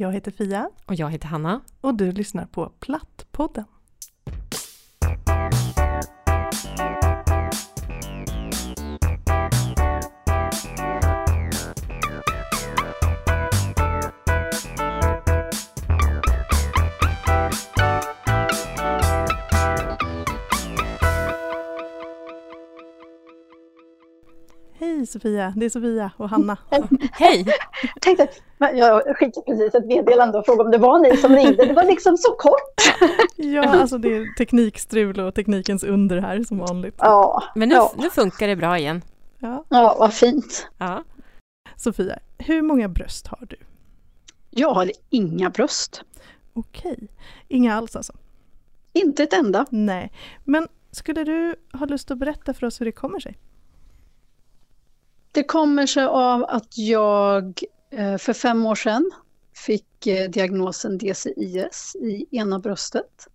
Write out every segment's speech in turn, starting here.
Jag heter Fia Och jag heter Hanna. och du lyssnar på Plattpodden. Sofia, det är Sofia och Hanna. Hej! Jag tänkte, jag skickade precis ett meddelande och frågade om det var ni som ringde. Det var liksom så kort. Ja, alltså det är teknikstrul och teknikens under här som vanligt. Ja, Men nu, ja. nu funkar det bra igen. Ja. ja vad fint. Ja. Sofia, hur många bröst har du? Jag har inga bröst. Okej, inga alls alltså? Inte ett enda. Nej, men skulle du ha lust att berätta för oss hur det kommer sig? Det kommer sig av att jag eh, för fem år sedan fick eh, diagnosen DCIS i ena bröstet.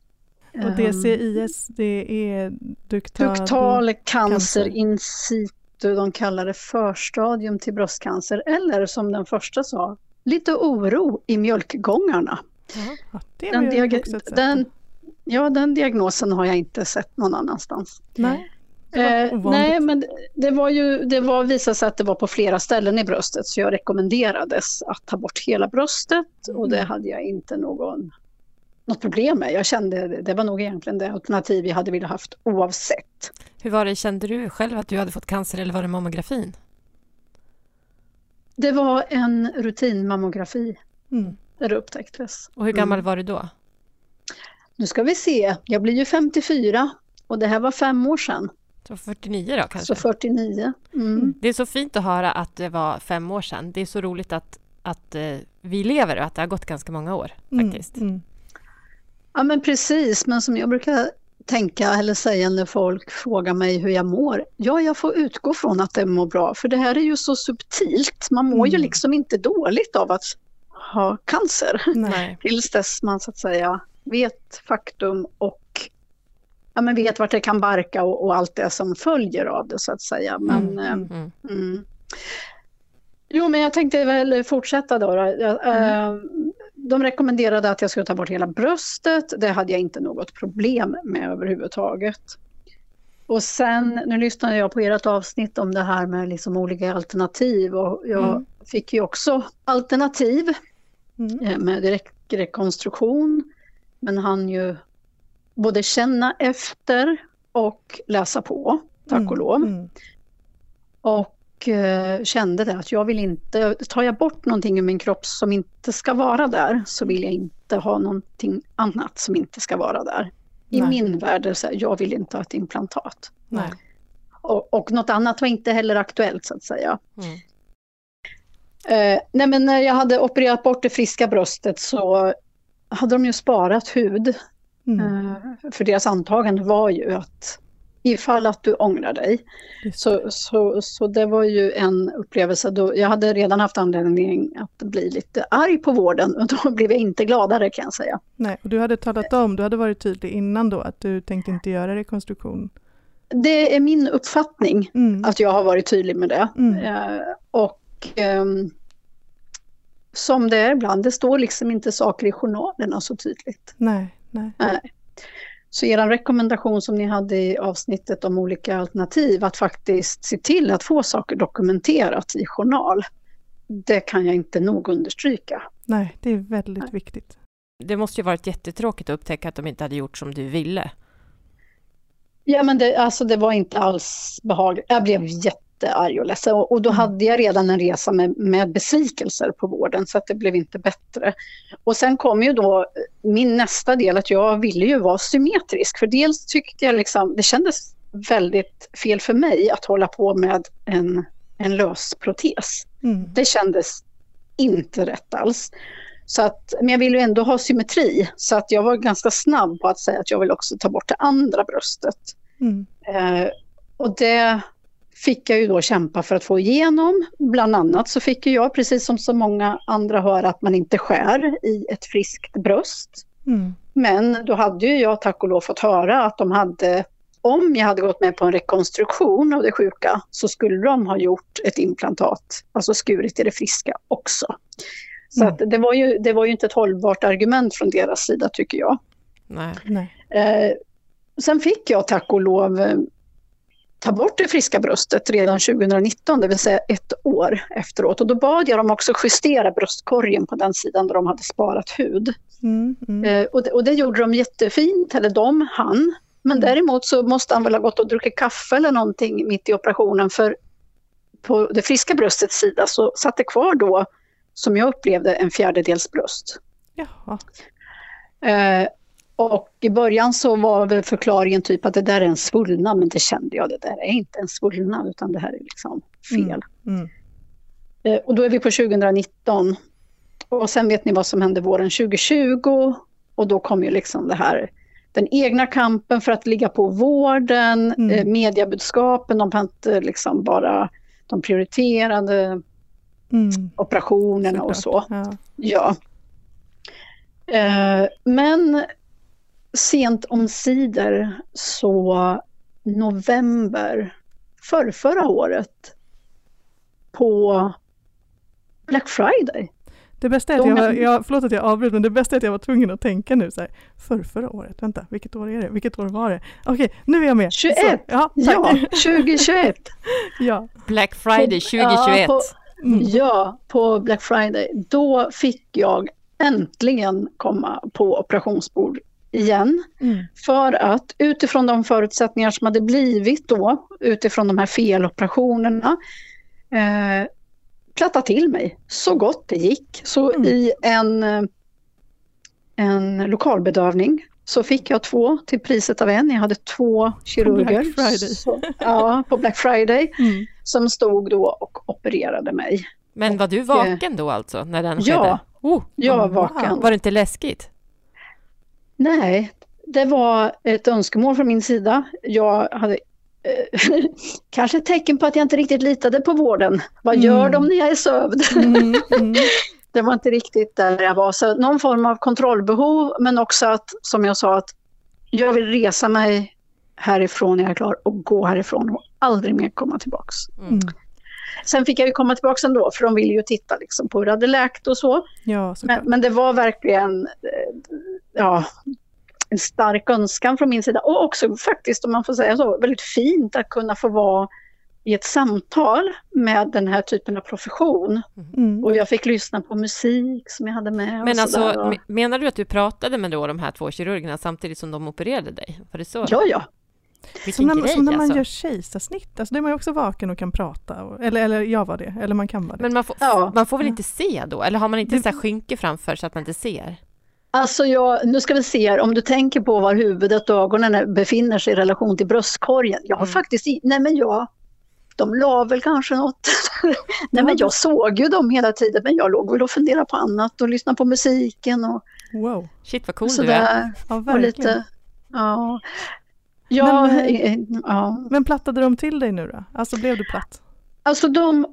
Och Ehm, DCIS, det är duktal... Duktal cancer in situ, de kallar det förstadium till bröstcancer. Eller som den första sa, lite oro i mjölkgångarna. Ja, Den, diag- den, ja, den diagnosen har jag inte sett någon annanstans. Nej, Eh, nej, men det- var ju, det var visade sig att det var på flera ställen i bröstet så jag rekommenderades att ta bort hela bröstet och det Mm. hade jag inte någon, något problem med. Jag kände det var nog egentligen det alternativ jag hade velat haft oavsett. Hur var det, kände du själv att du hade fått cancer eller var det mammografin? Det var en rutinmammografi Mm. där det upptäcktes. Och hur gammal Mm. var du då? Nu ska vi se, jag blir ju 54 och det här var fem år sedan, Så 49 då kanske? så 49. Mm. Det är så fint att höra att det var fem år sedan. Det är så roligt att, att eh, vi lever och att det har gått ganska många år faktiskt. Mm. Mm. Ja men precis, men som jag brukar tänka eller säga när folk frågar mig hur jag mår. Ja, jag får utgå från att det mår bra, för det här är ju så subtilt. Man mår ju Mm. liksom inte dåligt av att ha cancer. Nej. Tills dess man så att säga vet faktum och ja, men vet vart det kan barka och, och allt det som följer av det så att säga. Men, Mm, eh, mm. Mm. Mm. Jo, men jag tänkte väl fortsätta då. då. Jag, eh, De rekommenderade att jag skulle ta bort hela bröstet. Det hade jag inte något problem med överhuvudtaget. Och sen, nu lyssnade jag på ert avsnitt om det här med liksom olika alternativ och jag Mm. fick ju också alternativ Mm. eh, med direktrekonstruktion. Men han ju både känna efter och läsa på, tack och lov. Mm. Och eh, kände det att jag vill inte, tar jag bort någonting ur min kropp som inte ska vara där så vill jag inte ha någonting annat som inte ska vara där. I Nej. min värld så här, jag vill inte ha ett implantat. Nej. Och, och något annat var inte heller aktuellt så att säga. Mm. Eh, nej men när jag hade opererat bort det friska bröstet så hade de ju sparat hud. Mm. Eh, för deras antagande var ju att ifall att du ångrar dig så, så, så det var ju en upplevelse då jag hade redan haft anledning att bli lite arg på vården och då blev jag inte gladare kan jag säga. Nej, och du hade talat om, du hade varit tydlig innan då att du tänkte inte göra rekonstruktion. Det är min uppfattning Mm. att jag har varit tydlig med det. Mm. Eh, och ehm, som det är ibland, det står liksom inte saker i journalerna så tydligt. Nej, nej. Nej. Så er rekommendation som ni hade i avsnittet om olika alternativ, att faktiskt se till att få saker dokumenterat i journal, det kan jag inte nog understryka. Nej, det är väldigt Nej. viktigt. Det måste ju varit jättetråkigt att upptäcka att de inte hade gjort som du ville. Ja men det, alltså det var inte alls behagligt. Jag blev jättearg och ledsen och, och då Mm. hade jag redan en resa med, med besvikelser på vården så att det blev inte bättre. Och sen kom ju då min nästa del att jag ville ju vara symmetrisk för dels tyckte jag liksom, det kändes väldigt fel för mig att hålla på med en, en lös protes. Mm. Det kändes inte rätt alls. Så att, men jag ville ju ändå ha symmetri så att jag var ganska snabb på att säga att jag vill också ta bort det andra bröstet. Mm. Eh, och det fick jag ju då kämpa för att få igenom. Bland annat så fick jag, precis som så många andra, höra att man inte skär i ett friskt bröst. Mm. Men då hade ju jag tack och lov fått höra att de hade, om jag hade gått med på en rekonstruktion av det sjuka, så skulle de ha gjort ett implantat, alltså skurit i det friska också. Så Mm. att det, var ju, det var ju inte ett hållbart argument från deras sida tycker jag. Nej. Nej. Eh, sen fick jag tack och lov eh, ta bort det friska bröstet redan 2019, det vill säga ett år efteråt. Och då bad jag dem också justera bröstkorgen på den sidan där de hade sparat hud. Mm, mm. Eh, och, det, och det gjorde de jättefint, eller de, han. Men däremot så måste han väl ha gått och druckit kaffe eller någonting mitt i operationen för på det friska bröstets sida så satt det kvar då, som jag upplevde, en fjärdedels bröst. Jaha. Och i början så var väl förklaringen typ att det där är en svullnad, men det kände jag, det där är inte en svullnad utan det här är liksom fel. Mm. Eh, och då är vi på 2019. Och sen vet ni vad som hände våren 2020 och då kom ju liksom det här den egna kampen för att ligga på vården, Mm. eh, mediebudskapen, de inte liksom bara de prioriterade Mm. operationerna och så. Ja. Ja. Eh, men sent om sidor så november för förra året på Black Friday. Det bästa är att jag, var, jag, förlåt att jag avbryter, men det bästa är att jag var tvungen att tänka nu så här, för förra året, vänta, vilket år är det? Vilket år var det? Okej, nu är jag med. 21. Så, ja. Ja, 2021. ja. Black Friday På- 2021. Ja, på, Mm. ja, på Black Friday. Då fick jag äntligen komma på operationsbord igen. Mm. För att utifrån de förutsättningar som hade blivit då, utifrån de här feloperationerna, eh, platta till mig så gott det gick. Så Mm. i en, eh, en lokalbedövning så fick jag två till priset av en. Jag hade två kirurger. Black Friday. Så, ja, på Black Friday Mm. som stod då och opererade mig. Men var du vaken då alltså, när den Ja. skedde? Oh, Jag var vaken. var det inte läskigt? Nej, det var ett önskemål från min sida. Jag hade eh, kanske ett tecken på att jag inte riktigt litade på vården. Vad gör Mm. de när jag är sövd? Mm. Mm. Det var inte riktigt där jag var. Så någon form av kontrollbehov, men också att, som jag sa, att jag vill resa mig härifrån när jag är klar och gå härifrån och aldrig mer komma tillbaks. Mm. Sen fick jag ju komma tillbaks ändå, för de ville ju titta liksom på hur det hade läkt och så. Ja, Men, men det var verkligen eh, ja, en stark önskan från min sida och också faktiskt, om man får säga så, väldigt fint att kunna få vara i ett samtal med den här typen av profession. Mm. Och jag fick lyssna på musik som jag hade med. Men alltså, menar du att du pratade med då de här två kirurgerna samtidigt som de opererade dig? Var det så? Ja, ja. Vilken Som när, grej som när man alltså. gör kejsarsnitt, alltså då är man ju också vaken och kan prata. Och, eller, eller jag var det, eller man kan vara det. Men man får, Ja. man får väl inte se då? Eller har man inte Det- så här skynke framför så att man inte ser? Alltså jag, nu ska vi se här, om du tänker på var huvudet och ögonen befinner sig i relation till bröstkorgen. Jag har Mm. faktiskt, nej men jag, de la väl kanske något. nej men jag såg ju dem hela tiden men jag låg väl och funderade på annat och lyssnade på musiken och Wow, Shit vad cool du är. sådär. ja Och verkligen. lite, ja. Ja, Men, eh, eh, ja. Men plattade de till dig nu då? Alltså blev du platt? Alltså de,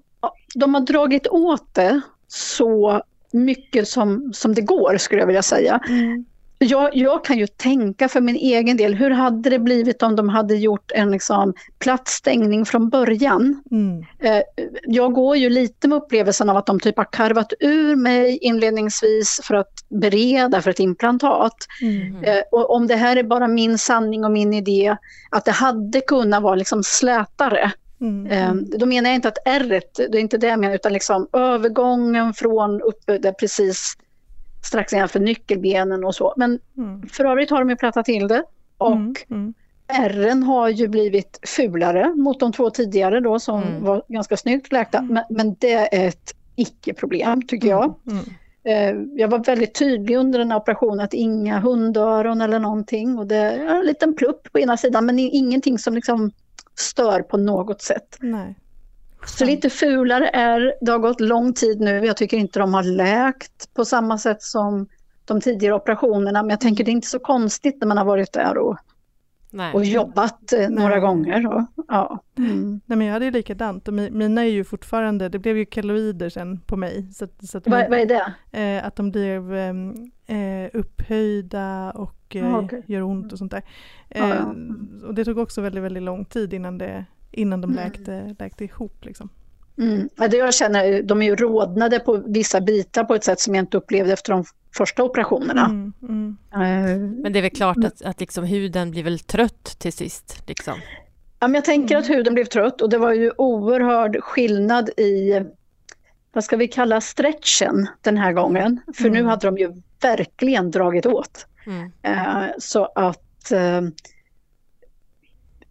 de har dragit åt det så mycket som, som det går skulle jag vilja säga. Mm. Jag, jag kan ju tänka för min egen del, hur hade det blivit om de hade gjort en liksom, platt stängning från början? Mm. Eh, jag går ju lite med upplevelsen av att de typ har karvat ur mig inledningsvis för att bereda för ett implantat. Mm. Eh, och om det här är bara min sanning och min idé, att det hade kunnat vara liksom slätare. Mm. Eh, då menar jag inte att ärret, det är inte det jag menar, utan liksom övergången från uppe där precis strax nedanför nyckelbenen och så. Men Mm. för övrigt har de ju plattat till det. Och Mm. Mm. ärren har ju blivit fulare mot de två tidigare då som Mm. var ganska snyggt läkta. Men, men det är ett icke-problem tycker jag. Mm. Eh, Jag var väldigt tydlig under den här operationen att inga hundöron eller någonting. Och det är en liten plupp på ena sidan men ingenting som liksom stör på något sätt. Nej. Så lite fulare är, det har gått lång tid nu, jag tycker inte de har läkt på samma sätt som de tidigare operationerna, men jag tänker det är inte så konstigt när man har varit där och, Nej. och jobbat eh, några Nej. gånger. Och, ja. mm. Nej men jag hade ju likadant och mi- mina är ju fortfarande, det blev ju keloider sen på mig. Så, att- så att, vad, vad är det? eh, att de blev ehm, eh, upphöjda och eh, Ah, okej. gör ont och sånt där. Eh, ja. Och det tog också väldigt, väldigt lång tid innan, det, innan de Mm. läkte, läkte ihop liksom. Mm. Ja, det jag känner, de är ju rodnade på vissa bitar på ett sätt som jag inte upplevde efter de första operationerna. Mm, mm. Eh, Men det är väl klart att, att liksom huden blir väl trött till sist. Liksom. Ja, men jag tänker att huden blev trött och det var ju oerhörd skillnad i, vad ska vi kalla stretchen den här gången. För nu Mm. hade de ju verkligen dragit åt. Mm. Eh, så att eh,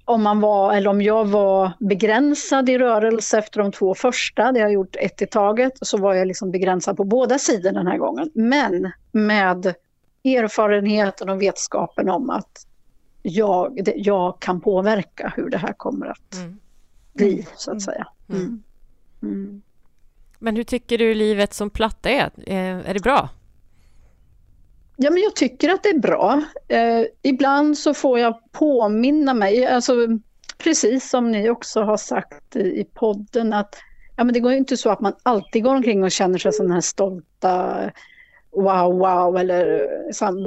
om man var, eller om jag var begränsad i rörelse efter de två första, det har jag gjort ett i taget, så var jag liksom begränsad på båda sidor den här gången. Men med erfarenheten och vetskapen om att jag, det, jag kan påverka hur det här kommer att Mm. bli, så att Mm. säga. Mm. Mm. Mm. Men hur tycker du livet som platta är? Eh, Är det bra? Ja, men jag tycker att det är bra. Eh, ibland så får jag påminna mig, alltså, precis som ni också har sagt i, i podden, att ja, men det går ju inte så att man alltid går omkring och känner sig som den här stolta wow, wow eller liksom,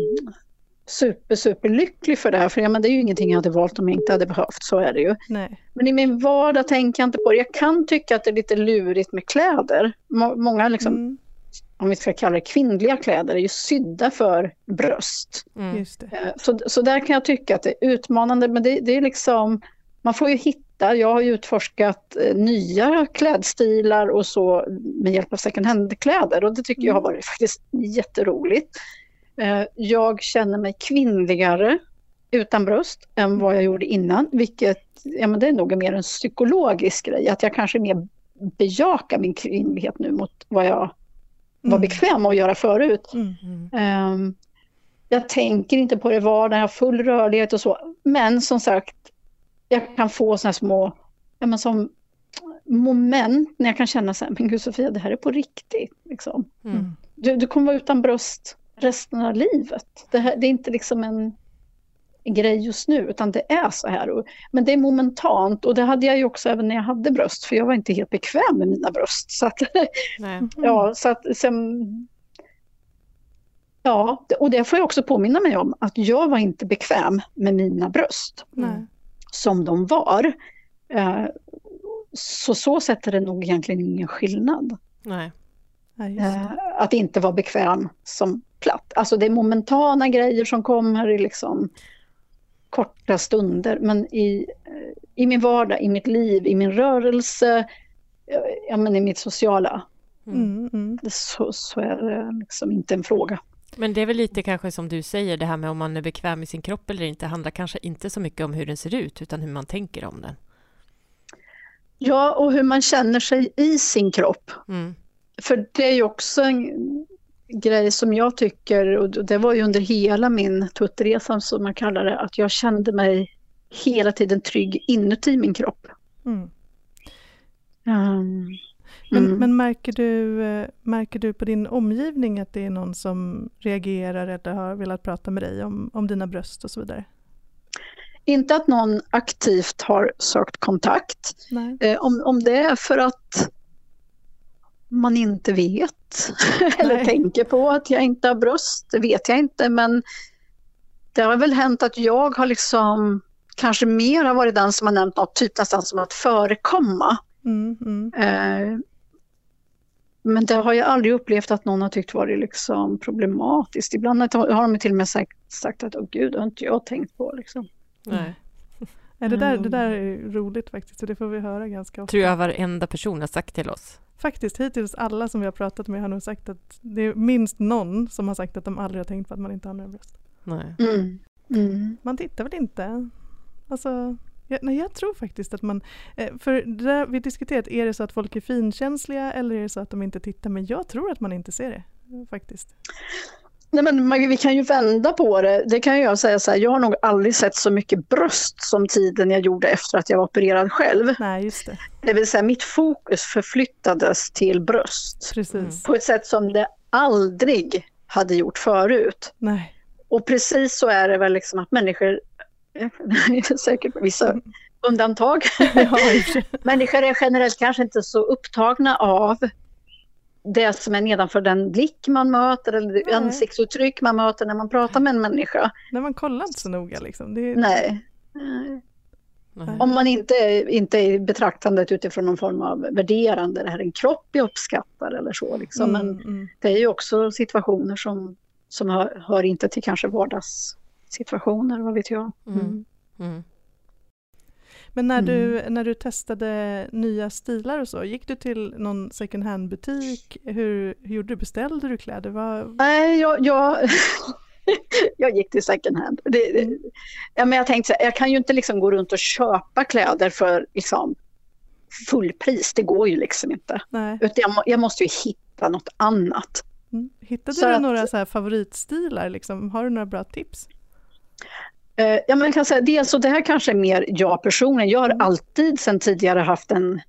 super, super lycklig för det här. För ja, men det är ju ingenting jag hade valt om jag inte hade behövt, så är det ju. Nej. Men i min vardag tänker jag inte på det. Jag kan tycka att det är lite lurigt med kläder. Må- Många liksom, Mm, om vi ska kalla det kvinnliga kläder, är ju sydda för bröst. Mm. just det. Eh, Så, så där kan jag tycka att det är utmanande, men det, det är liksom, man får ju hitta, jag har ju utforskat eh, nya klädstilar och så med hjälp av second hand-kläder och det tycker jag har varit faktiskt jätteroligt. Eh, Jag känner mig kvinnligare utan bröst än vad jag gjorde innan, vilket ja, men det är nog mer en psykologisk grej, att jag kanske mer bejakar min kvinnlighet nu mot vad jag var Mm. bekväm att göra förut. Ehm, jag tänker inte på det vardagen, jag har full rörlighet och så. Men som sagt, jag kan få här små ja, men som moment när jag kan känna så här, men gud Sofia, det här är på riktigt. Liksom. Mm. Du, du kommer vara utan bröst resten av livet. Det, här, det är inte liksom en grej just nu, utan det är så här. Men det är momentant och det hade jag ju också även när jag hade bröst, för jag var inte helt bekväm med mina bröst. Så att, Nej. Ja, så att sen... Ja, och det får jag också påminna mig om, att jag var inte bekväm med mina bröst Nej. som de var. Eh, Så så sätt är det nog egentligen ingen skillnad. Nej. Ja. Eh, Att inte vara bekväm som platt. Alltså det är momentana grejer som kommer liksom korta stunder. Men i, i min vardag, i mitt liv, i min rörelse, ja, men i mitt sociala Mm, mm. så, så är det liksom inte en fråga. Men det är väl lite kanske som du säger, det här med om man är bekväm i sin kropp eller inte, handlar kanske inte så mycket om hur den ser ut, utan hur man tänker om den. Ja, och hur man känner sig i sin kropp. Mm. För det är ju också en grej som jag tycker, och det var ju under hela min tuttresa som man kallar det, att jag kände mig hela tiden trygg inuti min kropp. Mm. Um, Men, Mm. men märker, du, eh, märker du på din omgivning att det är någon som reagerar eller har velat prata med dig om, om dina bröst och så vidare? inte att någon aktivt har sökt kontakt. Eh, om, om det är för att man inte vet eller Nej. tänker på att jag inte har bröst, det vet jag inte. Men det har väl hänt att jag har liksom kanske mer har varit den som har nämnt något, typ nästan som att förekomma. Mm, mm. Eh, men det har jag aldrig upplevt att någon har tyckt varit liksom problematiskt. Ibland har har de till och med sagt, sagt att åh gud, det har inte jag tänkt på. Liksom. Nej. Ja, det, där, det Mm. där är roligt faktiskt och det får vi höra ganska ofta. tror jag varenda person har sagt till oss. Faktiskt hittills alla som vi har pratat med har nog sagt att det är minst någon som har sagt att de aldrig har tänkt på att man inte har några bröst. Nej. Mm. Mm. Man tittar väl inte? Alltså, jag, nej, jag tror faktiskt att man... Eh, för det där vi diskuterat, är det så att folk är finkänsliga eller är det så att de inte tittar? Men jag tror att man inte ser det faktiskt. Nej, men Maggie, vi kan ju vända på det. Det kan jag säga så här, jag har nog aldrig sett så mycket bröst som tiden jag gjorde efter att jag var opererad själv. Nej, just det. Det vill säga mitt fokus förflyttades till bröst Precis. På ett sätt som det aldrig hade gjort förut. Nej. Och precis så är det väl liksom att människor, säkert vissa undantag, Ja, människor är generellt kanske inte så upptagna av det som är nedanför den blick man möter eller det Nej. ansiktsuttryck man möter när man pratar med en människa. Nej, man kollar inte så noga liksom. Det är, Nej. Nej. Om man inte, inte är betraktandet utifrån någon form av värderande, det här är en kropp jag uppskattar eller så. Liksom. Men Mm, mm. det är ju också situationer som, som hör, hör inte till kanske vardagssituationer, vad vet jag. Mm. Mm. Men när, Mm. du, när du testade nya stilar och så, gick du till någon second hand-butik? Hur, hur gjorde du? Beställde du kläder? Vad, Nej, jag, jag, jag gick till second hand. Det, det, ja, men jag tänkte så här, jag kan ju inte liksom gå runt och köpa kläder för liksom, fullpris. Det går ju liksom inte. nej. Utan jag, jag måste ju hitta något annat. Mm. Hittade Så du att- några så här favoritstilar? Liksom? Har du några bra tips? Eh, ja, men kan säga, dels, och det här kanske är mer jag personligen. Jag har alltid sedan tidigare haft en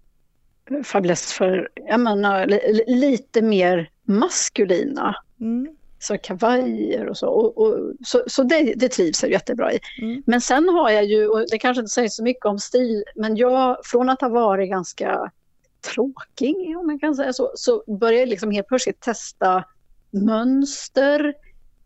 fäbless för jag menar, li, li- lite mer maskulina. Mm. Så kavajer och så. Och, och, så så det, det trivs jag jättebra i. Mm. Men sen har jag ju, och det kanske inte säger så mycket om stil, men jag från att ha varit ganska tråkig, om man kan säga så, så började jag liksom helt plötsligt testa mönster.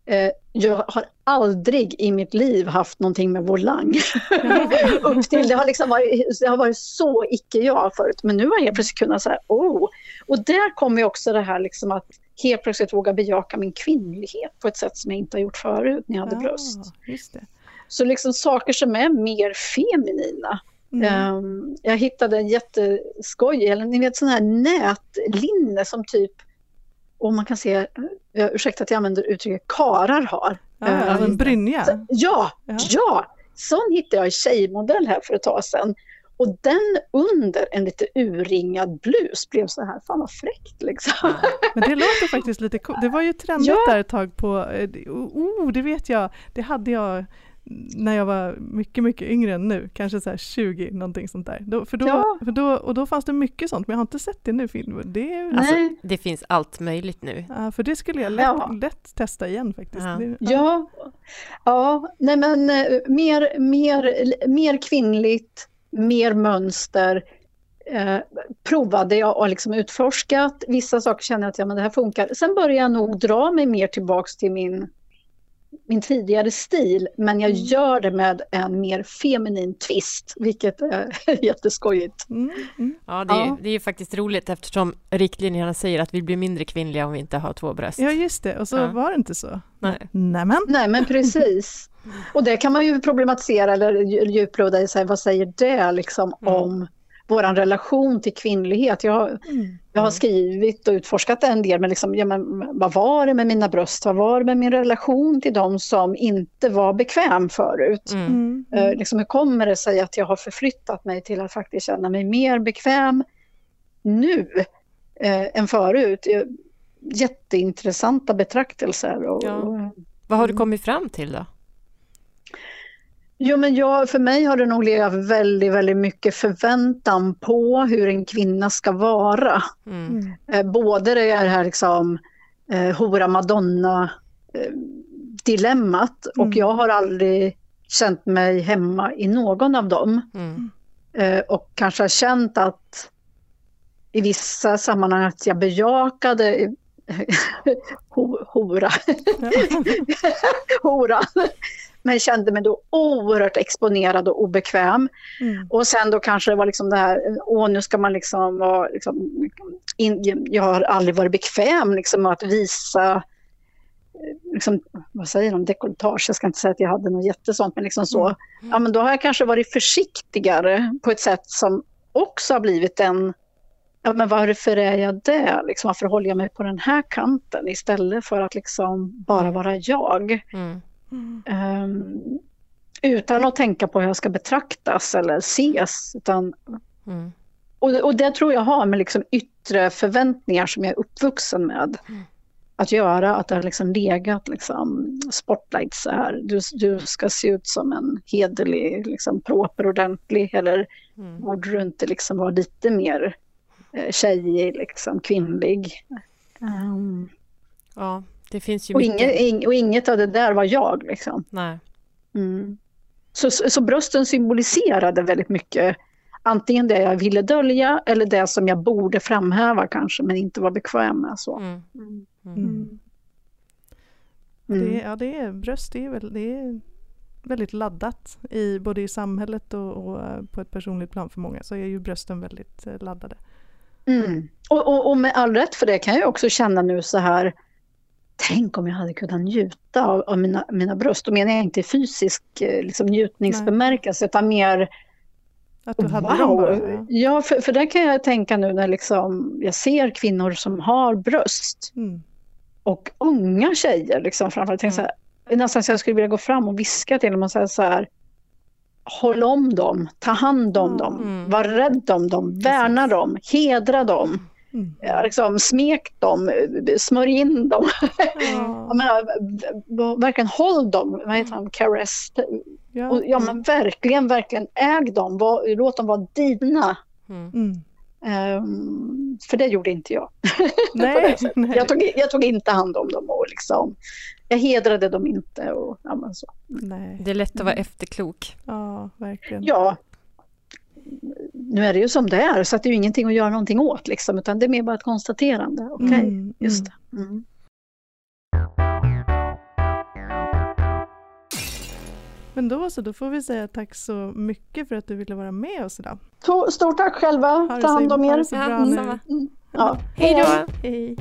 Eh, jag har aldrig i mitt liv haft någonting med volang. Upp till, det, har liksom varit, det har varit så icke jag förut, men nu har jag plötsligt kunnat säga oh. Och där kommer också det här liksom att helt plötsligt våga bejaka min kvinnlighet på ett sätt som jag inte har gjort förut när jag hade bröst. Ja. Så liksom saker som är mer feminina. Mm. Ehm, jag hittade en jätteskoj, eller ni vet sån här nätlinne som typ, om man kan se, uh, ursäkta att jag använder uttrycket, karar har. Ja, Eh, ja, en just det. brynja. Så, ja, Ja. ja, sån hittade jag i tjejmodell här för ett tag sedan. Och den under en lite urringad blus blev så här, fan vad fräckt liksom. Men det låter faktiskt lite coolt. Det var ju trendigt Ja. där ett tag på, eh, oh, det vet jag, det hade jag när jag var mycket, mycket yngre än nu, kanske så här 20, någonting sånt där. Då, för då, Ja. för då, och då fanns det mycket sånt, men jag har inte sett det nu. Film. Det, är- Alltså, Nej. det finns allt möjligt nu. ja, för det skulle jag lätt, Ja. lätt testa igen faktiskt. Ja. Det, Ja, ja nej men eh, mer, mer, mer kvinnligt, mer mönster. Eh, provade jag och liksom utforskat. Vissa saker känner jag att ja, men det här funkar. Sen började jag nog dra mig mer tillbaks till min, min tidigare stil. Men jag Mm. gör det med en mer feminin twist, vilket är jätteskojigt. Mm, mm. Ja, det är, Ja. det är ju faktiskt roligt eftersom riktlinjerna säger att vi blir mindre kvinnliga om vi inte har två bröst. Ja, just det. Och så Ja. var det inte så. Nej. Nämen. Nej men precis. Och det kan man ju problematisera eller dju- djuploda i, här, vad säger det liksom Mm. om vår relation till kvinnlighet? Jag, har- Mm. jag har Mm. skrivit och utforskat en del, men, liksom, ja, men vad var det med mina bröst? Vad var det med min relation till de som inte var bekväm förut? Mm. Mm. Eh, liksom, hur kommer det sig att jag har förflyttat mig till att faktiskt känna mig mer bekväm nu eh, än förut? Eh, Jätteintressanta betraktelser. Och, Ja. och, Vad har du Mm. kommit fram till då? Jo, men jag, för mig har det nog legat väldigt, väldigt mycket förväntan på hur en kvinna ska vara. Mm. Mm. Eh, både det här liksom, eh, hora madonna eh, dilemmat Mm. och jag har aldrig känt mig hemma i någon av dem. Mm. Eh, och kanske har känt att i vissa sammanhang att jag bejakade ho, hora. hora. Men kände mig då oerhört exponerad och obekväm. Mm. Och sen då kanske det var liksom det här, åh nu ska man liksom vara, liksom, in, jag har aldrig varit bekväm liksom att visa, eh, liksom, vad säger de, dekolletage, jag ska inte säga att jag hade något jättesånt, men liksom så. Mm. Ja men då har jag kanske varit försiktigare på ett sätt som också har blivit en, ja men varför är jag det? Liksom, varför håller jag mig på den här kanten istället för att liksom bara vara jag? Mm. Mm. Utan att tänka på hur jag ska betraktas eller ses. Utan, Mm. och, och det tror jag har med liksom yttre förväntningar som jag är uppvuxen med Mm. att göra. Att det har liksom legat liksom spotlight så här. Du, du ska se ut som en hederlig, liksom proper ordentlig eller Mm. borde du inte liksom vara lite mer eh, tjejig, liksom kvinnlig. Ehm, Ja, det finns ju och, mycket. inget, ing, och inget av det där var jag. Liksom. Nej. Mm. Så, så, så brösten symboliserade väldigt mycket antingen det jag ville dölja eller det som jag borde framhäva kanske men inte var bekväm med. Så. Mm. Mm. Mm. Mm. Det, ja, det är bröst, det är väl det är väldigt laddat i både i samhället och, och eh, på ett personligt plan för många så är ju brösten väldigt eh, laddade. Mm. Och, och, och, med all rätt för det kan jag också känna nu så här Tänk om jag hade kunnat njuta av, av mina, mina bröst. Då menar jag inte fysisk eh, liksom, njutningsbemärkelse utan mer Att du hade wow. dem bara. Ja. För, för där kan jag tänka nu när liksom jag ser kvinnor som har bröst Mm. och unga tjejer liksom framförallt. Tänk så här, nästan så jag skulle vilja gå fram och viska till dem och säga så här Håll om dem, ta hand om dem, Mm. var rädd om dem, värna dem, hedra dem, Mm. ja, liksom, smek dem, smörj in dem. Jag Ja. menar, verkligen håll dem, vad heter de, caress. Ja. Och, ja men verkligen, verkligen äg dem, var, låt dem vara dina. Mm. Mm. Ehm, för det gjorde inte jag. Nej, nej. Jag tog, jag tog inte hand om dem och liksom, jag hedrade dem inte. Och, ja, men så. nej. Det är lätt att vara efterklok. Ja, verkligen. ja, nu är det ju som det är så att det är ju ingenting att göra någonting åt liksom, utan det är mer bara ett konstaterande. Okej, Mm, just mm. det. Mm. Men då så, då får vi säga tack så mycket för att du ville vara med oss idag. Så, Stort tack själva, ta hand om ha er. det så bra Ja, nu. samma. Ja. Hej då! Hej.